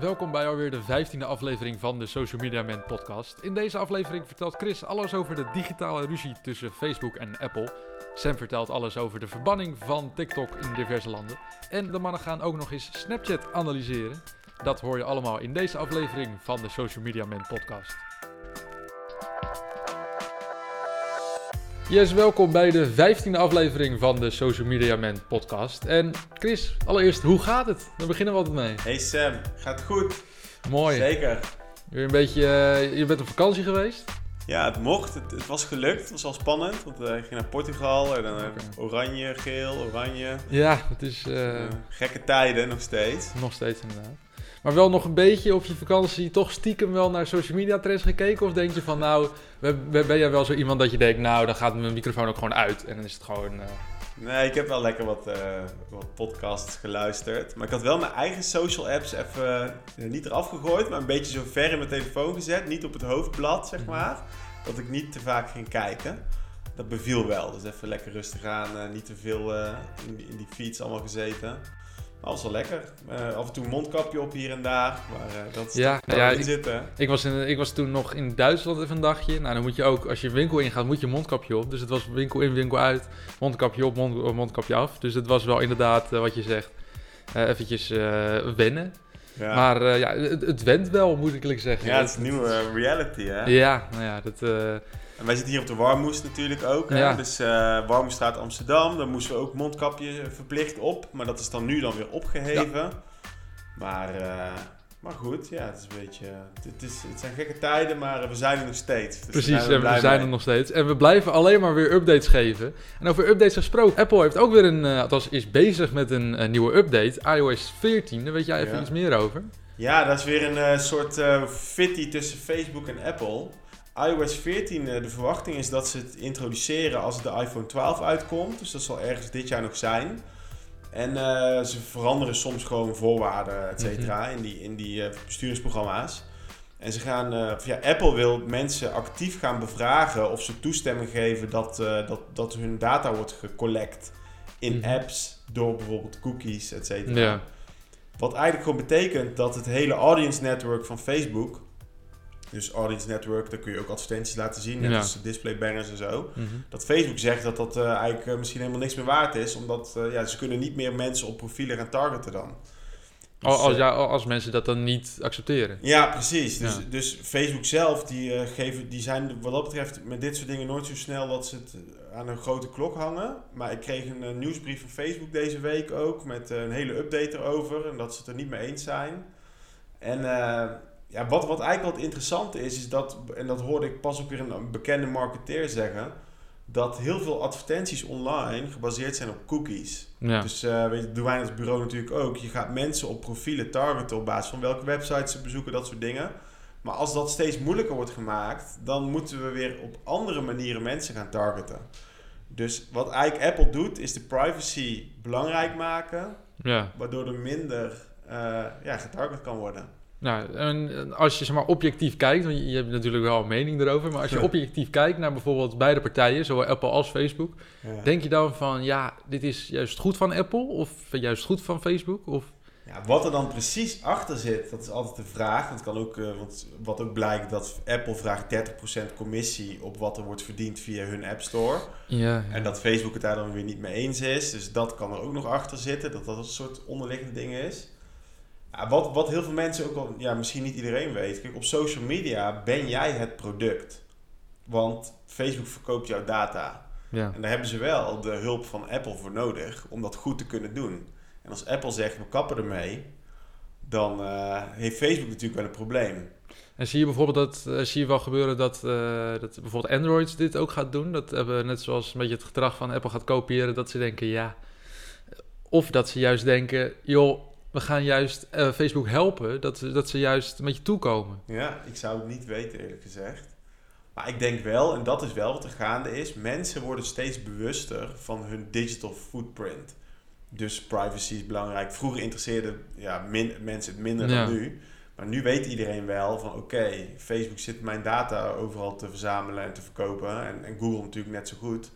Welkom bij alweer de 15e aflevering van de Social Media Man podcast. In deze aflevering vertelt Chris alles over de digitale ruzie tussen Facebook en Apple. Sam vertelt alles over de verbanning van TikTok in diverse landen. En de mannen gaan ook nog eens Snapchat analyseren. Dat hoor je allemaal in deze aflevering van de Social Media Man podcast. Yes, welkom bij de 15e aflevering van de Social Media Man podcast. En Chris, allereerst, hoe gaat het? Daar beginnen we altijd mee. Hey Sam, gaat goed? Mooi. Zeker. Weer een beetje, eh, je bent op vakantie geweest? Ja, het mocht. Het, het was gelukt. Het was al spannend. Want uh, ik ging naar Portugal en dan eh, oranje, geel, oranje. Ja, het is... Uh, gekke tijden nog steeds. Nog steeds inderdaad. Maar wel nog een beetje op je vakantie toch stiekem wel naar social media trends gekeken? Of denk je van nou, ben jij wel zo iemand dat je denkt, nou dan gaat mijn microfoon ook gewoon uit en dan is het gewoon... Uh... Nee, ik heb wel lekker wat, uh, wat, podcasts geluisterd. Maar ik had wel mijn eigen social apps even uh, niet eraf gegooid, maar een beetje zo ver in mijn telefoon gezet. Niet op het hoofdblad, zeg mhm. maar. Dat ik niet te vaak ging kijken. Dat beviel wel. Dus even lekker rustig aan. niet te veel in, in die feeds allemaal gezeten. Was wel lekker. Uh, af en toe een mondkapje op hier en daar. Maar uh, dat ja, ja, ik, zitten. Ik was, in, ik was toen nog in Duitsland even een dagje. Nou, dan moet je ook, als je winkel ingaat, moet je mondkapje op. Dus het was winkel in, winkel uit. Mondkapje op, mond, mondkapje af. Dus het was wel inderdaad, uh, wat je zegt, eventjes wennen. Ja. Maar ja, het, het went wel, moet ik eerlijk zeggen. Ja, het is nieuwe reality, hè? Ja, nou ja, dat... En wij zitten hier op de Warmoes natuurlijk ook. Dus uh, Warmoesstraat Amsterdam. Daar moesten we ook mondkapje verplicht op. Maar dat is dan nu dan weer opgeheven. Maar, uh, maar goed, ja, het is een beetje... Het, is, het zijn gekke tijden, maar we zijn er nog steeds. Dus Precies, en we zijn er nog steeds. En we blijven alleen maar weer updates geven. En over updates gesproken. Apple heeft ook weer een... Uh, althans, is bezig met een, een, nieuwe update. iOS 14. Daar weet jij even iets meer over. Ja, dat is weer een soort fitty tussen Facebook en Apple iOS 14, eh, de verwachting is dat ze het introduceren als de iPhone 12 uitkomt. Dus dat zal ergens dit jaar nog zijn. En uh, ze veranderen soms gewoon voorwaarden, et cetera, mhm. in die, in die uh, besturingsprogramma's. En ze gaan, uh, ja, Apple wil mensen actief gaan bevragen of ze toestemming geven dat, dat, dat hun data wordt gecollect in mhm. apps door bijvoorbeeld cookies, et cetera. Ja. Wat eigenlijk gewoon betekent dat het hele audience network van Facebook dus Audience Network, daar kun je ook advertenties laten zien, net ja. als display banners en zo. Mhm. Dat Facebook zegt dat dat uh, eigenlijk uh, misschien helemaal niks meer waard is, omdat uh, ja, ze kunnen niet meer mensen op profielen gaan targeten dan. Dus, als, ja, als mensen dat dan niet accepteren. Ja, precies. Dus, dus Facebook zelf, die, geven, die zijn wat dat betreft met dit soort dingen nooit zo snel dat ze het aan een grote klok hangen. Maar ik kreeg een nieuwsbrief van Facebook deze week ook met een hele update erover en dat ze het er niet mee eens zijn. En ja, wat, wat eigenlijk wat interessant is, is dat, en dat hoorde ik pas ook weer een bekende marketeer zeggen, dat heel veel advertenties online gebaseerd zijn op cookies. Ja. Dus uh, weet je, doen wij als bureau natuurlijk ook. Je gaat mensen op profielen targeten op basis van welke websites ze bezoeken, dat soort dingen. Maar als dat steeds moeilijker wordt gemaakt, dan moeten we weer op andere manieren mensen gaan targeten. Dus wat eigenlijk Apple doet, is de privacy belangrijk maken, ja. waardoor er minder uh, ja, getarget kan worden. Nou, en als je zeg maar, objectief kijkt, want je, hebt natuurlijk wel een mening erover, maar als je objectief kijkt naar bijvoorbeeld beide partijen, zowel Apple als Facebook, denk je dan van ja, dit is juist goed van Apple of juist goed van Facebook? Of? Ja, wat er dan precies achter zit, dat is altijd de vraag. Het kan ook, uh, want wat ook blijkt, dat Apple vraagt 30% commissie op wat er wordt verdiend via hun App Store. Ja, En dat Facebook het daar dan weer niet mee eens is. Dus dat kan er ook nog achter zitten, dat dat een soort onderliggende ding is wat, wat heel veel mensen ook al, ja, misschien niet iedereen weet. Kijk, op social media ben jij het product. Want Facebook verkoopt jouw data. Ja. En daar hebben ze wel de hulp van Apple voor nodig om dat goed te kunnen doen. En als Apple zegt, we kappen ermee, dan uh, heeft Facebook natuurlijk wel een probleem. En zie je bijvoorbeeld dat, uh, zie je wel gebeuren dat, uh, dat bijvoorbeeld Android dit ook gaat doen? Dat hebben net zoals een beetje het gedrag van Apple gaat kopiëren, dat ze denken ja. Of dat ze juist denken, joh, we gaan juist uh, Facebook helpen dat, dat ze juist met je toekomen. Ja, ik zou het niet weten eerlijk gezegd. Maar ik denk wel, en dat is wel wat er gaande is, mensen worden steeds bewuster van hun digital footprint. Dus privacy is belangrijk. Vroeger interesseerden ja, mensen het minder dan nu. Maar nu weet iedereen wel van oké, Facebook zit mijn data overal te verzamelen en te verkopen. En, en Google natuurlijk net zo goed.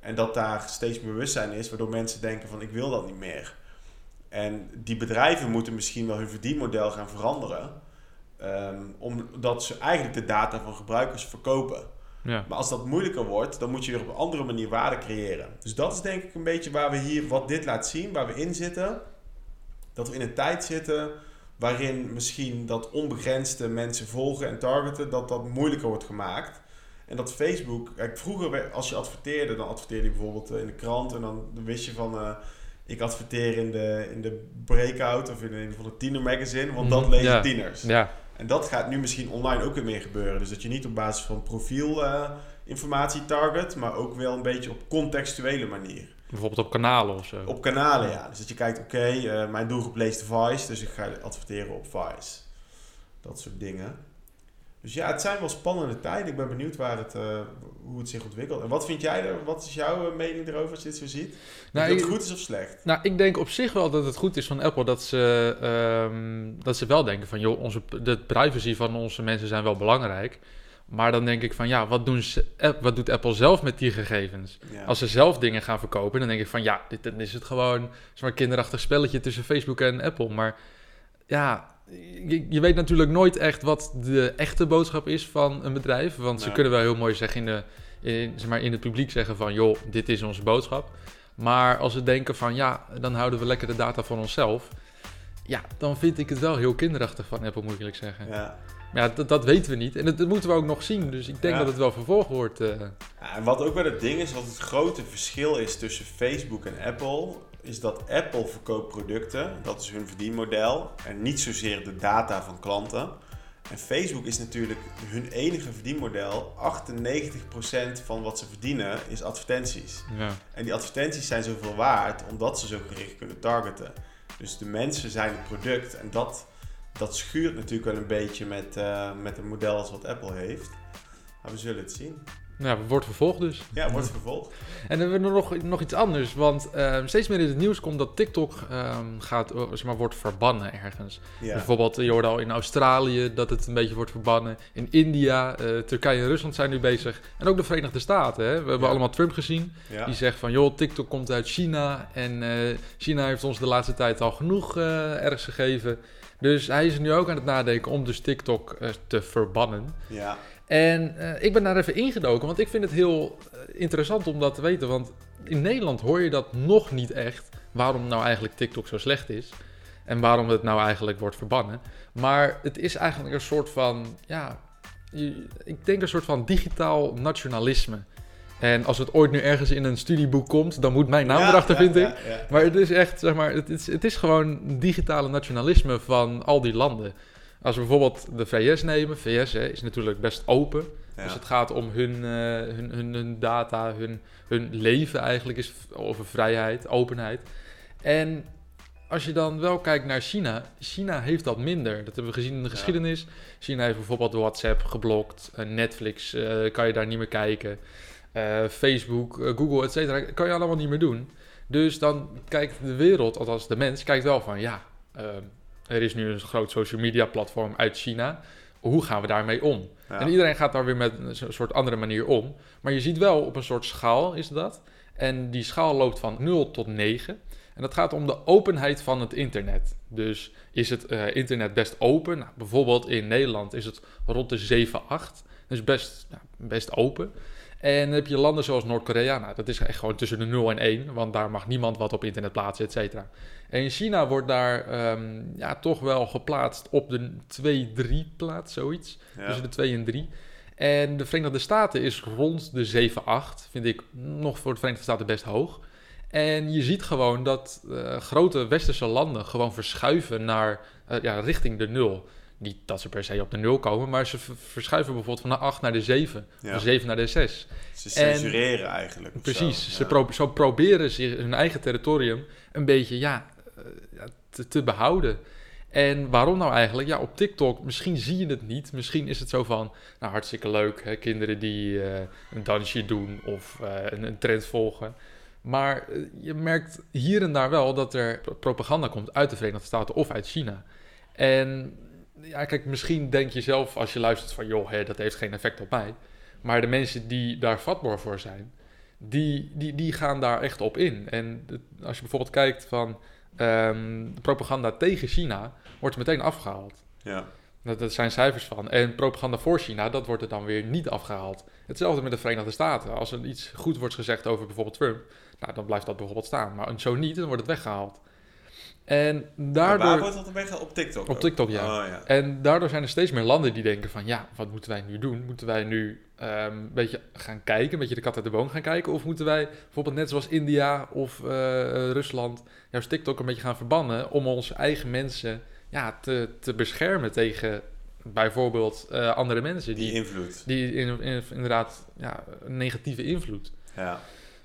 En dat daar steeds bewustzijn is, waardoor mensen denken van ik wil dat niet meer. En die bedrijven moeten misschien wel hun verdienmodel gaan veranderen. ehm, omdat ze eigenlijk de data van gebruikers verkopen. Ja. Maar als dat moeilijker wordt, dan moet je weer op een andere manier waarde creëren. Dus dat is denk ik een beetje waar we hier, wat dit laat zien, waar we in zitten. Dat we in een tijd zitten waarin misschien dat onbegrensde mensen volgen en targeten, dat dat moeilijker wordt gemaakt. En dat Facebook, kijk, vroeger als je adverteerde, dan adverteerde je bijvoorbeeld eh, in de krant en dan, dan wist je van, eh, ik adverteer in de, in de breakout of in een van de tiener magazine, want dat Mhm, lezen ja. tieners. Ja, En dat gaat nu misschien online ook weer meer gebeuren. Dus dat je niet op basis van profiel eh, informatie target, maar ook wel een beetje op contextuele manier. bijvoorbeeld op kanalen of zo. Op kanalen, ja. Dus dat je kijkt, oké, eh, mijn doelgroep leest Vice, dus ik ga adverteren op Vice. Dat soort dingen. Dus ja, het zijn wel spannende tijden. Ik ben benieuwd waar het, eh, hoe het zich ontwikkelt. En wat vind jij er? Wat is jouw eh, mening erover als je dit zo ziet? Nou, dat het goed is of slecht? Nou, ik denk op zich wel dat het goed is van Apple dat ze, ehm, dat ze wel denken van, joh, onze, de privacy van onze mensen zijn wel belangrijk. Maar dan denk ik van, ja, wat, doen ze, wat doet Apple zelf met die gegevens? Ja. Als ze zelf dingen gaan verkopen, dan denk ik van, ja, dit, dan is het gewoon zo'n kinderachtig spelletje tussen Facebook en Apple. Maar ja, je, je weet natuurlijk nooit echt wat de echte boodschap is van een bedrijf. Want ze kunnen wel heel mooi zeggen in, de, in, zeg maar in het publiek zeggen van, joh, dit is onze boodschap. Maar als ze denken van ja, dan houden we lekker de data voor onszelf. Ja, dan vind ik het wel heel kinderachtig van Apple, moet ik eerlijk zeggen. ja. Maar ja, dat, dat weten we niet. En dat, dat moeten we ook nog zien. Dus ik denk Ja. dat het wel vervolgd wordt. eh. Ja, en wat ook wel het ding is, wat het grote verschil is tussen Facebook en Apple, is dat Apple verkoopt producten, dat is hun verdienmodel, en niet zozeer de data van klanten. En Facebook is natuurlijk hun enige verdienmodel. 98% van wat ze verdienen is advertenties. ja. En die advertenties zijn zoveel waard omdat ze zo gericht kunnen targeten. Dus de mensen zijn het product en dat, dat schuurt natuurlijk wel een beetje met, eh, met een model als wat Apple heeft. Maar we zullen het zien. Ja, wordt vervolgd dus. Ja, wordt vervolgd. En dan hebben we nog, nog iets anders. Want eh, steeds meer in het nieuws komt dat TikTok ehm, gaat, eh, zeg maar, wordt verbannen ergens. Ja. Bijvoorbeeld, je hoorde al in Australië dat het een beetje wordt verbannen. In India, eh, Turkije en Rusland zijn nu bezig. En ook de Verenigde Staten. Hè? We hebben Ja. allemaal Trump gezien. Ja. Die zegt van, joh, TikTok komt uit China. En eh, China heeft ons de laatste tijd al genoeg ergs gegeven. Dus hij is nu ook aan het nadenken om dus TikTok te verbannen. ja. En eh, ik ben daar even ingedoken, want ik vind het heel eh, interessant om dat te weten. Want in Nederland hoor je dat nog niet echt, waarom nou eigenlijk TikTok zo slecht is. En waarom het nou eigenlijk wordt verbannen. Maar het is eigenlijk een soort van, ja, ik denk een soort van digitaal nationalisme. En als het ooit nu ergens in een studieboek komt, dan moet mijn naam Ja, erachter, ja, vind ik. ja. Maar het is echt, zeg maar, het is, het is gewoon digitale nationalisme van al die landen. Als we bijvoorbeeld de VS nemen, VS hè, is natuurlijk best open. Ja. Dus het gaat om hun, eh, hun, hun, hun data, hun, hun leven eigenlijk is over vrijheid, openheid. En als je dan wel kijkt naar China, China heeft dat minder. Dat hebben we gezien in de Ja. geschiedenis. China heeft bijvoorbeeld WhatsApp geblokt, eh, Netflix eh, kan je daar niet meer kijken, Facebook, Google, et cetera, kan je allemaal niet meer doen. Dus dan kijkt de wereld, althans de mens, kijkt wel van ja, eh, er is nu een groot social media platform uit China. Hoe gaan we daarmee om? Ja. En iedereen gaat daar weer met een so- soort andere manier om. Maar je ziet wel op een soort schaal is dat. En die schaal loopt van 0 tot 9. En dat gaat om de openheid van het internet. Dus is het eh, internet best open? Nou, bijvoorbeeld in Nederland is het rond de 7, 8. Dus best, nou, best open. En dan heb je landen zoals Noord-Korea. Nou, dat is echt gewoon tussen de 0 en 1. Want daar mag niemand wat op internet plaatsen, et cetera. En in China wordt daar ehm, ja, toch wel geplaatst op de 2-3 plaats, zoiets. Ja. Tussen de 2 en 3. En de Verenigde Staten is rond de 7-8. Vind ik nog voor de Verenigde Staten best hoog. En je ziet gewoon dat eh, grote westerse landen gewoon verschuiven naar, eh, ja, richting de 0. Niet dat ze per se op de 0 komen, maar ze verschuiven bijvoorbeeld van de 8 naar de 7. Ja. Van de 7 naar de 6. Ze censureren eigenlijk. Precies, zo. ze Ja. pro- zo proberen ze hun eigen territorium een beetje ja, eh, te, te behouden. En waarom nou eigenlijk? Ja, op TikTok, misschien zie je het niet. Misschien is het zo van, nou hartstikke leuk, hè, kinderen die eh, een dansje doen of eh, een, een trend volgen. Maar je merkt hier en daar wel dat er propaganda komt uit de Verenigde Staten of uit China. En ja, kijk, misschien denk je zelf als je luistert van, joh, hè, dat heeft geen effect op mij. Maar de mensen die daar vatbaar voor zijn, die, die, die gaan daar echt op in. En het- als je bijvoorbeeld kijkt van ehm, propaganda tegen China wordt meteen afgehaald. Ja. Dat, dat zijn cijfers van. En propaganda voor China, dat wordt er dan weer niet afgehaald. Hetzelfde met de Verenigde Staten. Als er iets goed wordt gezegd over bijvoorbeeld Trump, nou, dan blijft dat bijvoorbeeld staan. Maar zo niet, dan wordt het weggehaald. En Maar daardoor... waar wordt dat weggehaald? Op TikTok? Op? TikTok, ja. Oh, ja. En daardoor zijn er steeds meer landen die denken van... ja, wat moeten wij nu doen? Moeten wij nu ehm, een beetje gaan kijken, een beetje de kat uit de boom gaan kijken? Of moeten wij bijvoorbeeld net zoals India of eh, eh, Rusland... juist TikTok een beetje gaan verbannen... om onze eigen mensen ja, te, te beschermen tegen bijvoorbeeld eh, andere mensen... Die die, invloed. die in, in- inderdaad ja, een negatieve invloed... Ja.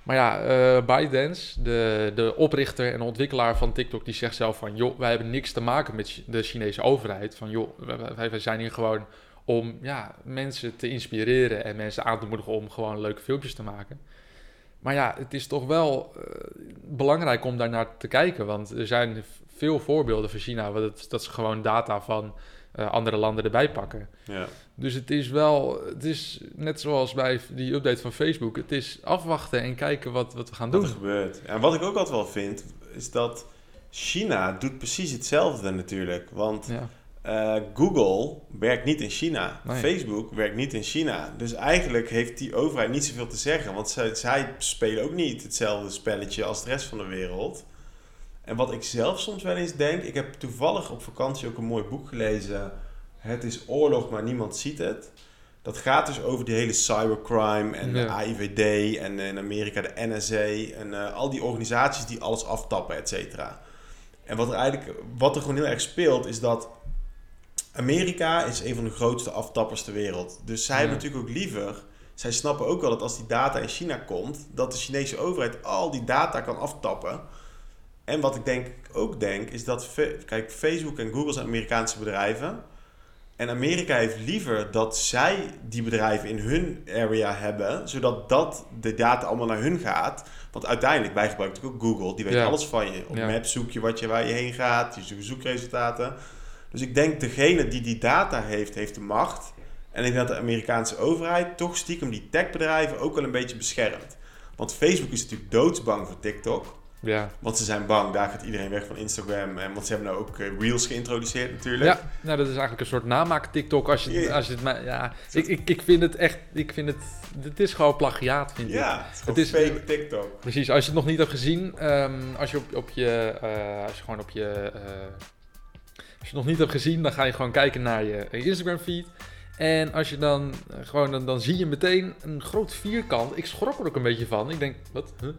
Maar ja, eh ByteDance, de, de oprichter en ontwikkelaar van TikTok, die zegt zelf van... joh, wij hebben niks te maken met de Chinese overheid. Van joh, wij, wij zijn hier gewoon om ja, mensen te inspireren en mensen aan te moedigen om gewoon leuke filmpjes te maken. Maar ja, het is toch wel eh, belangrijk om daarnaar te kijken. Want er zijn veel voorbeelden van China... het, dat ze gewoon data van eh, andere landen erbij pakken. ja. Dus het is wel, het is net zoals bij die update van Facebook. Het is afwachten en kijken wat, wat we gaan Wat doen. er gebeurt. En wat ik ook altijd wel vind, is dat China doet precies hetzelfde natuurlijk. Want Ja, eh, Google werkt niet in China. Nee. Facebook werkt niet in China. Dus eigenlijk heeft die overheid niet zoveel te zeggen. Want zij, zij spelen ook niet hetzelfde spelletje als de rest van de wereld. En wat ik zelf soms wel eens denk... Ik heb toevallig op vakantie ook een mooi boek gelezen. Het is oorlog, maar niemand ziet het. Dat gaat dus over die hele cybercrime en de. AIVD en in Amerika de NSA en eh, al die organisaties die alles aftappen, et cetera. En wat er eigenlijk, wat er gewoon heel erg speelt, is dat Amerika is een van de grootste aftappers ter wereld. Dus zij Ja. hebben natuurlijk ook liever, zij snappen ook wel dat als die data in China komt, dat de Chinese overheid al die data kan aftappen. En wat ik denk, ook denk, is dat, kijk, Facebook en Google zijn Amerikaanse bedrijven. En Amerika heeft liever dat zij die bedrijven in hun area hebben, zodat dat de data allemaal naar hun gaat. Want uiteindelijk, wij gebruiken natuurlijk ook Google, die weet Ja. alles van je. Op Ja. Maps zoek je wat je, waar je heen gaat, je zoekt zoekresultaten. Dus ik denk, degene die die data heeft, heeft de macht. En ik denk dat de Amerikaanse overheid toch stiekem die techbedrijven ook wel een beetje beschermt. Want Facebook is natuurlijk doodsbang voor TikTok. Ja. Want ze zijn bang, daar gaat iedereen weg van Instagram. En want ze hebben nou ook eh, Reels geïntroduceerd natuurlijk. ja nou, dat is eigenlijk een soort namaak TikTok. Als je, als je het, maar ja, ik, ik, ik vind het echt, ik vind het, het is gewoon plagiaat, vind ik. Ja, het is, gewoon Het is- fake TikTok. Precies, als je het nog niet hebt gezien, ehm, als je op, op je, eh, als je gewoon op je, eh, als je het nog niet hebt gezien, dan ga je gewoon kijken naar je Instagram feed. En als je dan eh, gewoon, dan, dan zie je meteen een groot vierkant. Ik schrok er ook een beetje van. Ik denk, wat? Huh?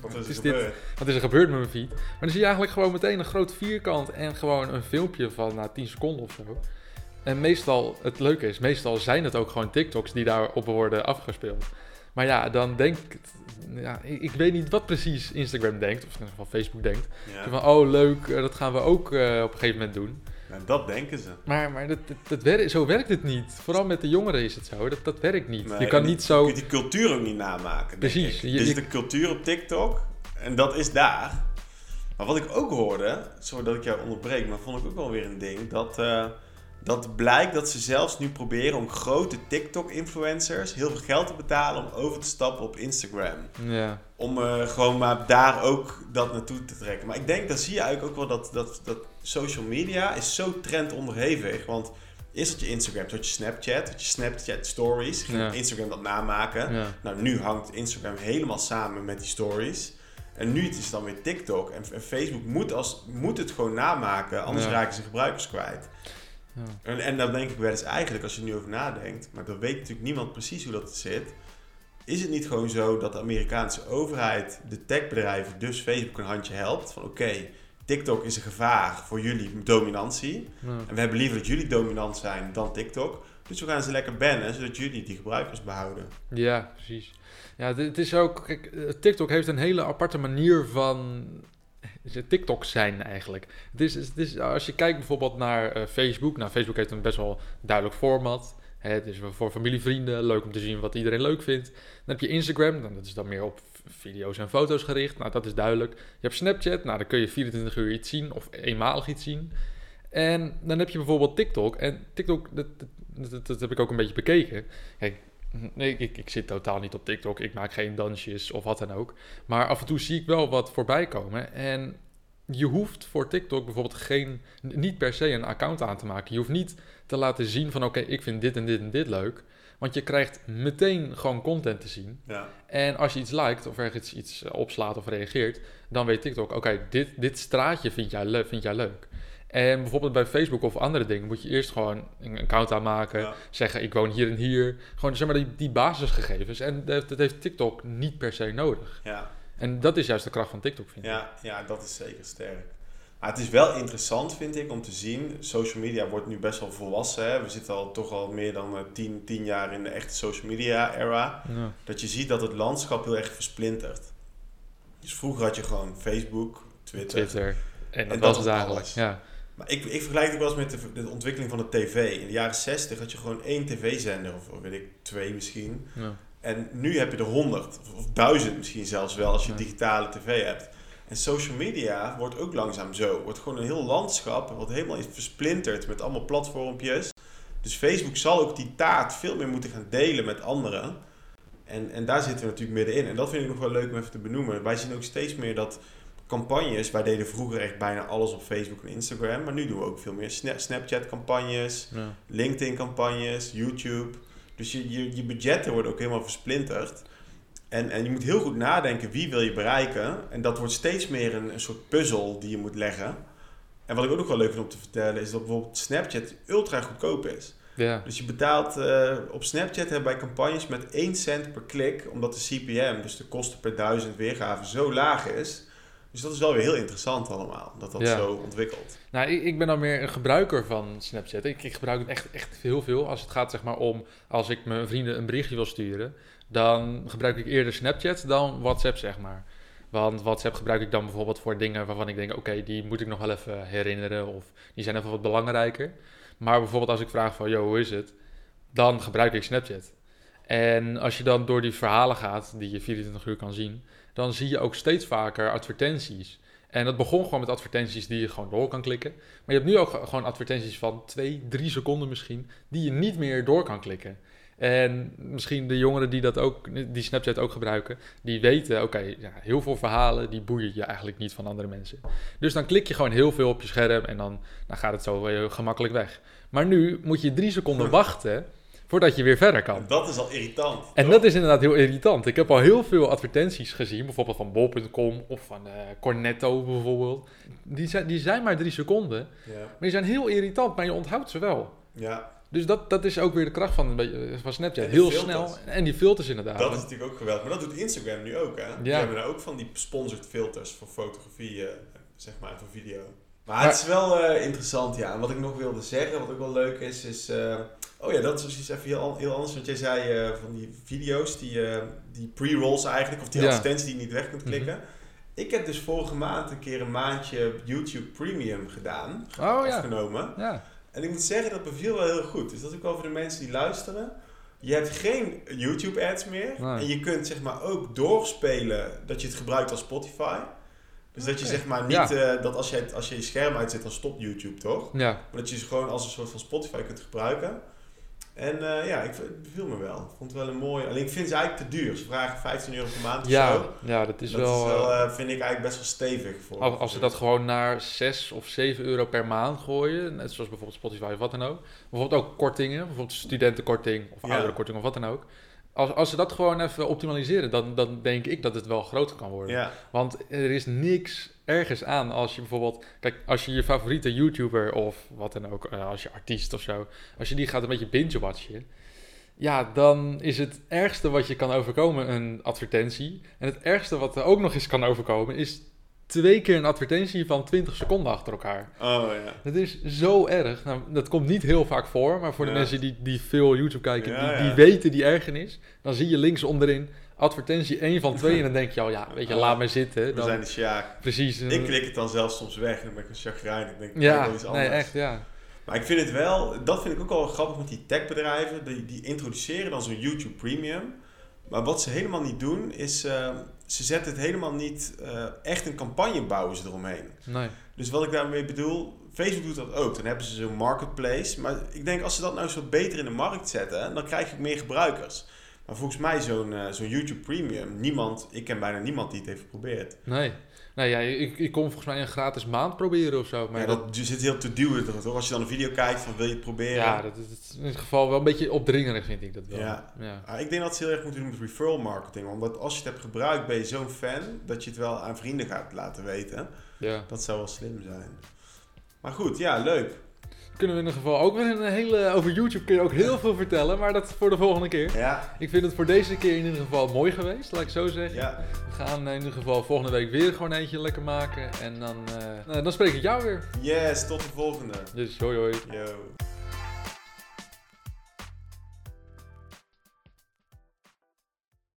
Wat is er is dit? gebeurd? Wat is er gebeurd met mijn feed? Maar dan zie je eigenlijk gewoon meteen een groot vierkant en gewoon een filmpje van nou, 10 seconden of zo. En meestal, het leuke is, meestal zijn het ook gewoon TikToks die daarop worden afgespeeld. Maar ja, dan denk ik, ja, ik, ik weet niet wat precies Instagram denkt, of in ieder geval Facebook denkt. Ja. Van, oh leuk, eh, dat gaan we ook eh, op een gegeven moment doen. Nou, dat denken ze. Maar, maar dat, dat, dat werkt, zo werkt het niet. Vooral met de jongeren is het zo, dat, dat werkt niet. Nee, je kan en niet zo... Je kunt die cultuur ook niet namaken. Precies. Je- Dit is je- de cultuur op TikTok. En dat is daar. Maar wat ik ook hoorde, sorry dat ik jou onderbreek, maar vond ik ook wel weer een ding. Dat, eh, dat blijkt dat ze zelfs nu proberen om grote TikTok-influencers heel veel geld te betalen om over te stappen op Instagram. Ja, Om eh, gewoon maar daar ook dat naartoe te trekken. Maar ik denk, dan zie je eigenlijk ook wel dat, dat, dat social media is zo trendonderhevig. Want eerst had je Instagram, toen had je Snapchat, had je Snapchat Stories. Ging Ja. Instagram dat namaken. ja. Nou, nu hangt Instagram helemaal samen met die stories. En nu is het dan weer TikTok. En, en Facebook moet, als, moet het gewoon namaken, anders raken ze gebruikers kwijt. Ja. En, en dan denk ik wel eens eigenlijk, als je er nu over nadenkt, maar dan weet natuurlijk niemand precies hoe dat zit. Is het niet gewoon zo dat de Amerikaanse overheid de techbedrijven, dus Facebook, een handje helpt? Van oké, TikTok is een gevaar voor jullie dominantie. ja. En we hebben liever dat jullie dominant zijn dan TikTok. Dus we gaan ze lekker bannen, zodat jullie die gebruikers behouden. Ja, precies. Ja, het is ook. Kijk, eh, TikTok heeft een hele aparte manier van. TikTok zijn eigenlijk. Is, als je kijkt bijvoorbeeld naar eh, Facebook. Nou, Facebook heeft een best wel duidelijk format. Hè, is voor familie, vrienden. Leuk om te zien wat iedereen leuk vindt. Dan heb je Instagram. Dat is dan meer op video's en foto's gericht. Nou, dat is duidelijk. Je hebt Snapchat. Nou, dan kun je 24 uur iets zien. Of eenmalig iets zien. En dan heb je bijvoorbeeld TikTok. En TikTok, dat, dat, dat, dat heb ik ook een beetje bekeken. Kijk, Nee, ik, ik zit totaal niet op TikTok. Ik maak geen dansjes of wat dan ook. Maar af en toe zie ik wel wat voorbij komen. En je hoeft voor TikTok bijvoorbeeld geen, niet per se een account aan te maken. Je hoeft niet te laten zien van oké, ik vind dit en dit en dit leuk. Want je krijgt meteen gewoon content te zien. Ja. En als je iets liked of ergens iets opslaat of reageert, dan weet TikTok, oké, dit, dit straatje vind jij, vind jij leuk. En bijvoorbeeld bij Facebook of andere dingen moet je eerst gewoon een account aanmaken. Ja. Zeggen, ik woon hier en hier. Gewoon zeg maar die, die basisgegevens. En dat, dat heeft TikTok niet per se nodig. Ja. En dat is juist de kracht van TikTok, vind ik. Ja, ja, dat is zeker sterk. Maar het is wel interessant, vind ik, om te zien. Social media wordt nu best wel volwassen. Hè? We zitten al toch al meer dan eh, tien, tien jaar in de echte social media era. Ja. Dat je ziet dat het landschap heel erg versplintert. Dus vroeger had je gewoon Facebook, Twitter. Twitter. En dat En was het is eigenlijk. Ja. Maar ik, ik vergelijk het wel eens met de, de ontwikkeling van de tv. In de jaren 60 had je gewoon één tv-zender, of weet ik, twee misschien. Ja. En nu heb je er honderd, of, of duizend misschien zelfs wel, als je Ja. digitale tv hebt. En social media wordt ook langzaam zo. Wordt gewoon een heel landschap, wat helemaal is versplinterd met allemaal platformpjes. Dus Facebook zal ook die taart veel meer moeten gaan delen met anderen. En, en daar zitten we natuurlijk middenin. En dat vind ik nog wel leuk om even te benoemen. Wij zien ook steeds meer dat campagnes, wij deden vroeger echt bijna alles op Facebook en Instagram. Maar nu doen we ook veel meer Sna- Snapchat-campagnes, Ja. LinkedIn-campagnes, YouTube. Dus je, je, je budgetten worden ook helemaal versplinterd. En, en je moet heel goed nadenken wie wil je bereiken. En dat wordt steeds meer een, een soort puzzel die je moet leggen. En wat ik ook nog wel leuk vind om te vertellen is dat bijvoorbeeld Snapchat ultra goedkoop is. Ja. Dus je betaalt eh, op Snapchat hebben wij campagnes met 1 cent per klik, omdat de CPM, dus de kosten per duizend weergaven, zo laag is. Dus dat is wel weer heel interessant allemaal, dat dat Ja. zo ontwikkelt. Nou, ik, ik ben dan meer een gebruiker van Snapchat. Ik, ik gebruik het echt, echt heel veel. Als het gaat zeg maar om, als ik mijn vrienden een berichtje wil sturen, dan gebruik ik eerder Snapchat dan WhatsApp, zeg maar. Want WhatsApp gebruik ik dan bijvoorbeeld voor dingen waarvan ik denk, oké, die moet ik nog wel even herinneren of die zijn even wat belangrijker. Maar bijvoorbeeld als ik vraag van, yo, hoe is het? Dan gebruik ik Snapchat. En als je dan door die verhalen gaat, die je 24 uur kan zien, dan zie je ook steeds vaker advertenties. En dat begon gewoon met advertenties die je gewoon door kan klikken. Maar je hebt nu ook ge- gewoon advertenties van 2, 3 seconden misschien, die je niet meer door kan klikken. En misschien de jongeren die dat ook, die Snapchat ook gebruiken, die weten, oké, ja, heel veel verhalen, die boeien je eigenlijk niet van andere mensen. Dus dan klik je gewoon heel veel op je scherm en dan, dan gaat het zo weer gemakkelijk weg. Maar nu moet je drie seconden wachten voordat je weer verder kan. Dat is al irritant. En toch? dat is inderdaad heel irritant. Ik heb al heel veel advertenties gezien, bijvoorbeeld van bol.com of van eh, Cornetto bijvoorbeeld. Die zijn, die zijn maar drie seconden, Ja. maar die zijn heel irritant, maar je onthoudt ze wel. ja, Dus dat, dat is ook weer de kracht van, een beetje- van Snapchat. Heel filters. snel. En die filters inderdaad. dat is natuurlijk ook geweldig. Maar dat doet Instagram nu ook, hè? Die Ja. hebben nou ook van die sponsored filters voor fotografie, eh, zeg maar, voor video. Maar, Maar- het is wel eh, interessant, ja. En wat ik nog wilde zeggen, wat ook wel leuk is, is... eh, oh ja, dat is iets even heel, heel anders. Want jij zei eh, van die video's, die, eh, die pre-rolls eigenlijk, of die Ja. Mhm. advertenties die je niet weg kunt klikken. Ik heb dus vorige maand een keer een maandje YouTube Premium gedaan, Oh ja. afgenomen. Ja. En ik moet zeggen, dat beviel wel heel goed. Dus dat is ook wel voor de mensen die luisteren. Je hebt geen YouTube ads meer. Nee. En je kunt zeg maar ook doorspelen dat je het gebruikt als Spotify. Dus dat je zeg maar niet, Ja. eh, dat als je, het- als je je scherm uitzet, dan stopt YouTube toch? Ja. Maar dat je ze gewoon als een soort van Spotify kunt gebruiken. En eh, ja, ik, v- het beviel me wel. Ik vond het wel een mooi. Alleen ik vind ze eigenlijk te duur. Ze vragen 15 euro per maand of Ja, zo. ja, dat is dat wel... wel, eh, eh, vind ik eigenlijk best wel stevig. Voor, als, als ze dat gewoon naar 6 of 7 euro per maand gooien, net zoals bijvoorbeeld Spotify of wat dan ook. Bijvoorbeeld ook kortingen, bijvoorbeeld studentenkorting of ouderenkorting of wat dan ook. Als, als ze dat gewoon even optimaliseren, dan, dan denk ik dat het wel groter kan worden. Ja, Want er is niks ergens aan als je bijvoorbeeld... Kijk, als je je favoriete YouTuber of wat dan ook, eh, als je artiest of zo... Als je die gaat een beetje binge-watchen... Ja, dan is het ergste wat je kan overkomen een advertentie. En het ergste wat er ook nog eens kan overkomen... is twee keer een advertentie van 20 seconden achter elkaar. oh ja. Dat is zo erg. Nou, dat komt niet heel vaak voor, maar voor de Ja. mensen die, die veel YouTube kijken, Ja, die, ja. weten die ergernis. Dan zie je links onderin advertentie 1 van 2 en dan denk je al, ja, weet je, laat maar zitten. We Dan, zijn de Sjaak. precies. Ik klik het dan zelfs soms weg en dan ben ik een chagrijn. Ik denk, ja, nee, echt, ja. Maar ik vind het wel, dat vind ik ook al grappig met die techbedrijven. Die, die introduceren dan zo'n YouTube Premium. Maar wat ze helemaal niet doen, is eh, ze zetten het helemaal niet eh, echt een campagne bouwen ze eromheen. Nee. Dus wat ik daarmee bedoel, Facebook doet dat ook. Dan hebben ze zo'n marketplace. Maar ik denk als ze dat nou zo beter in de markt zetten, dan krijg je meer gebruikers. Maar volgens mij zo'n eh, zo'n YouTube Premium, niemand, ik ken bijna niemand die het heeft geprobeerd. Nee. Nee, ja, ik, ik kon volgens mij een gratis maand proberen of zo. Maar Maar dat, je zit heel te duwen toch? Als je dan een video kijkt van wil je het proberen? ja, dat is in ieder geval wel een beetje opdringerig, vind ik dat wel. Ja. ja. Ah, ik denk dat ze heel erg moeten doen met referral marketing. Omdat als je het hebt gebruikt, ben je zo'n fan dat je het wel aan vrienden gaat laten weten. ja. Dat zou wel slim zijn. Maar goed, ja, leuk. Kunnen we in ieder geval ook weer een hele... Over YouTube kun je ook heel veel vertellen, maar dat voor de volgende keer. Ja, Ik vind het voor deze keer in ieder geval mooi geweest, laat ik zo zeggen. ja. We gaan in ieder geval volgende week weer gewoon eentje lekker maken. En dan, eh, nou, dan spreek ik jou weer. Yes, tot de volgende. Dus hoi hoi. Yo.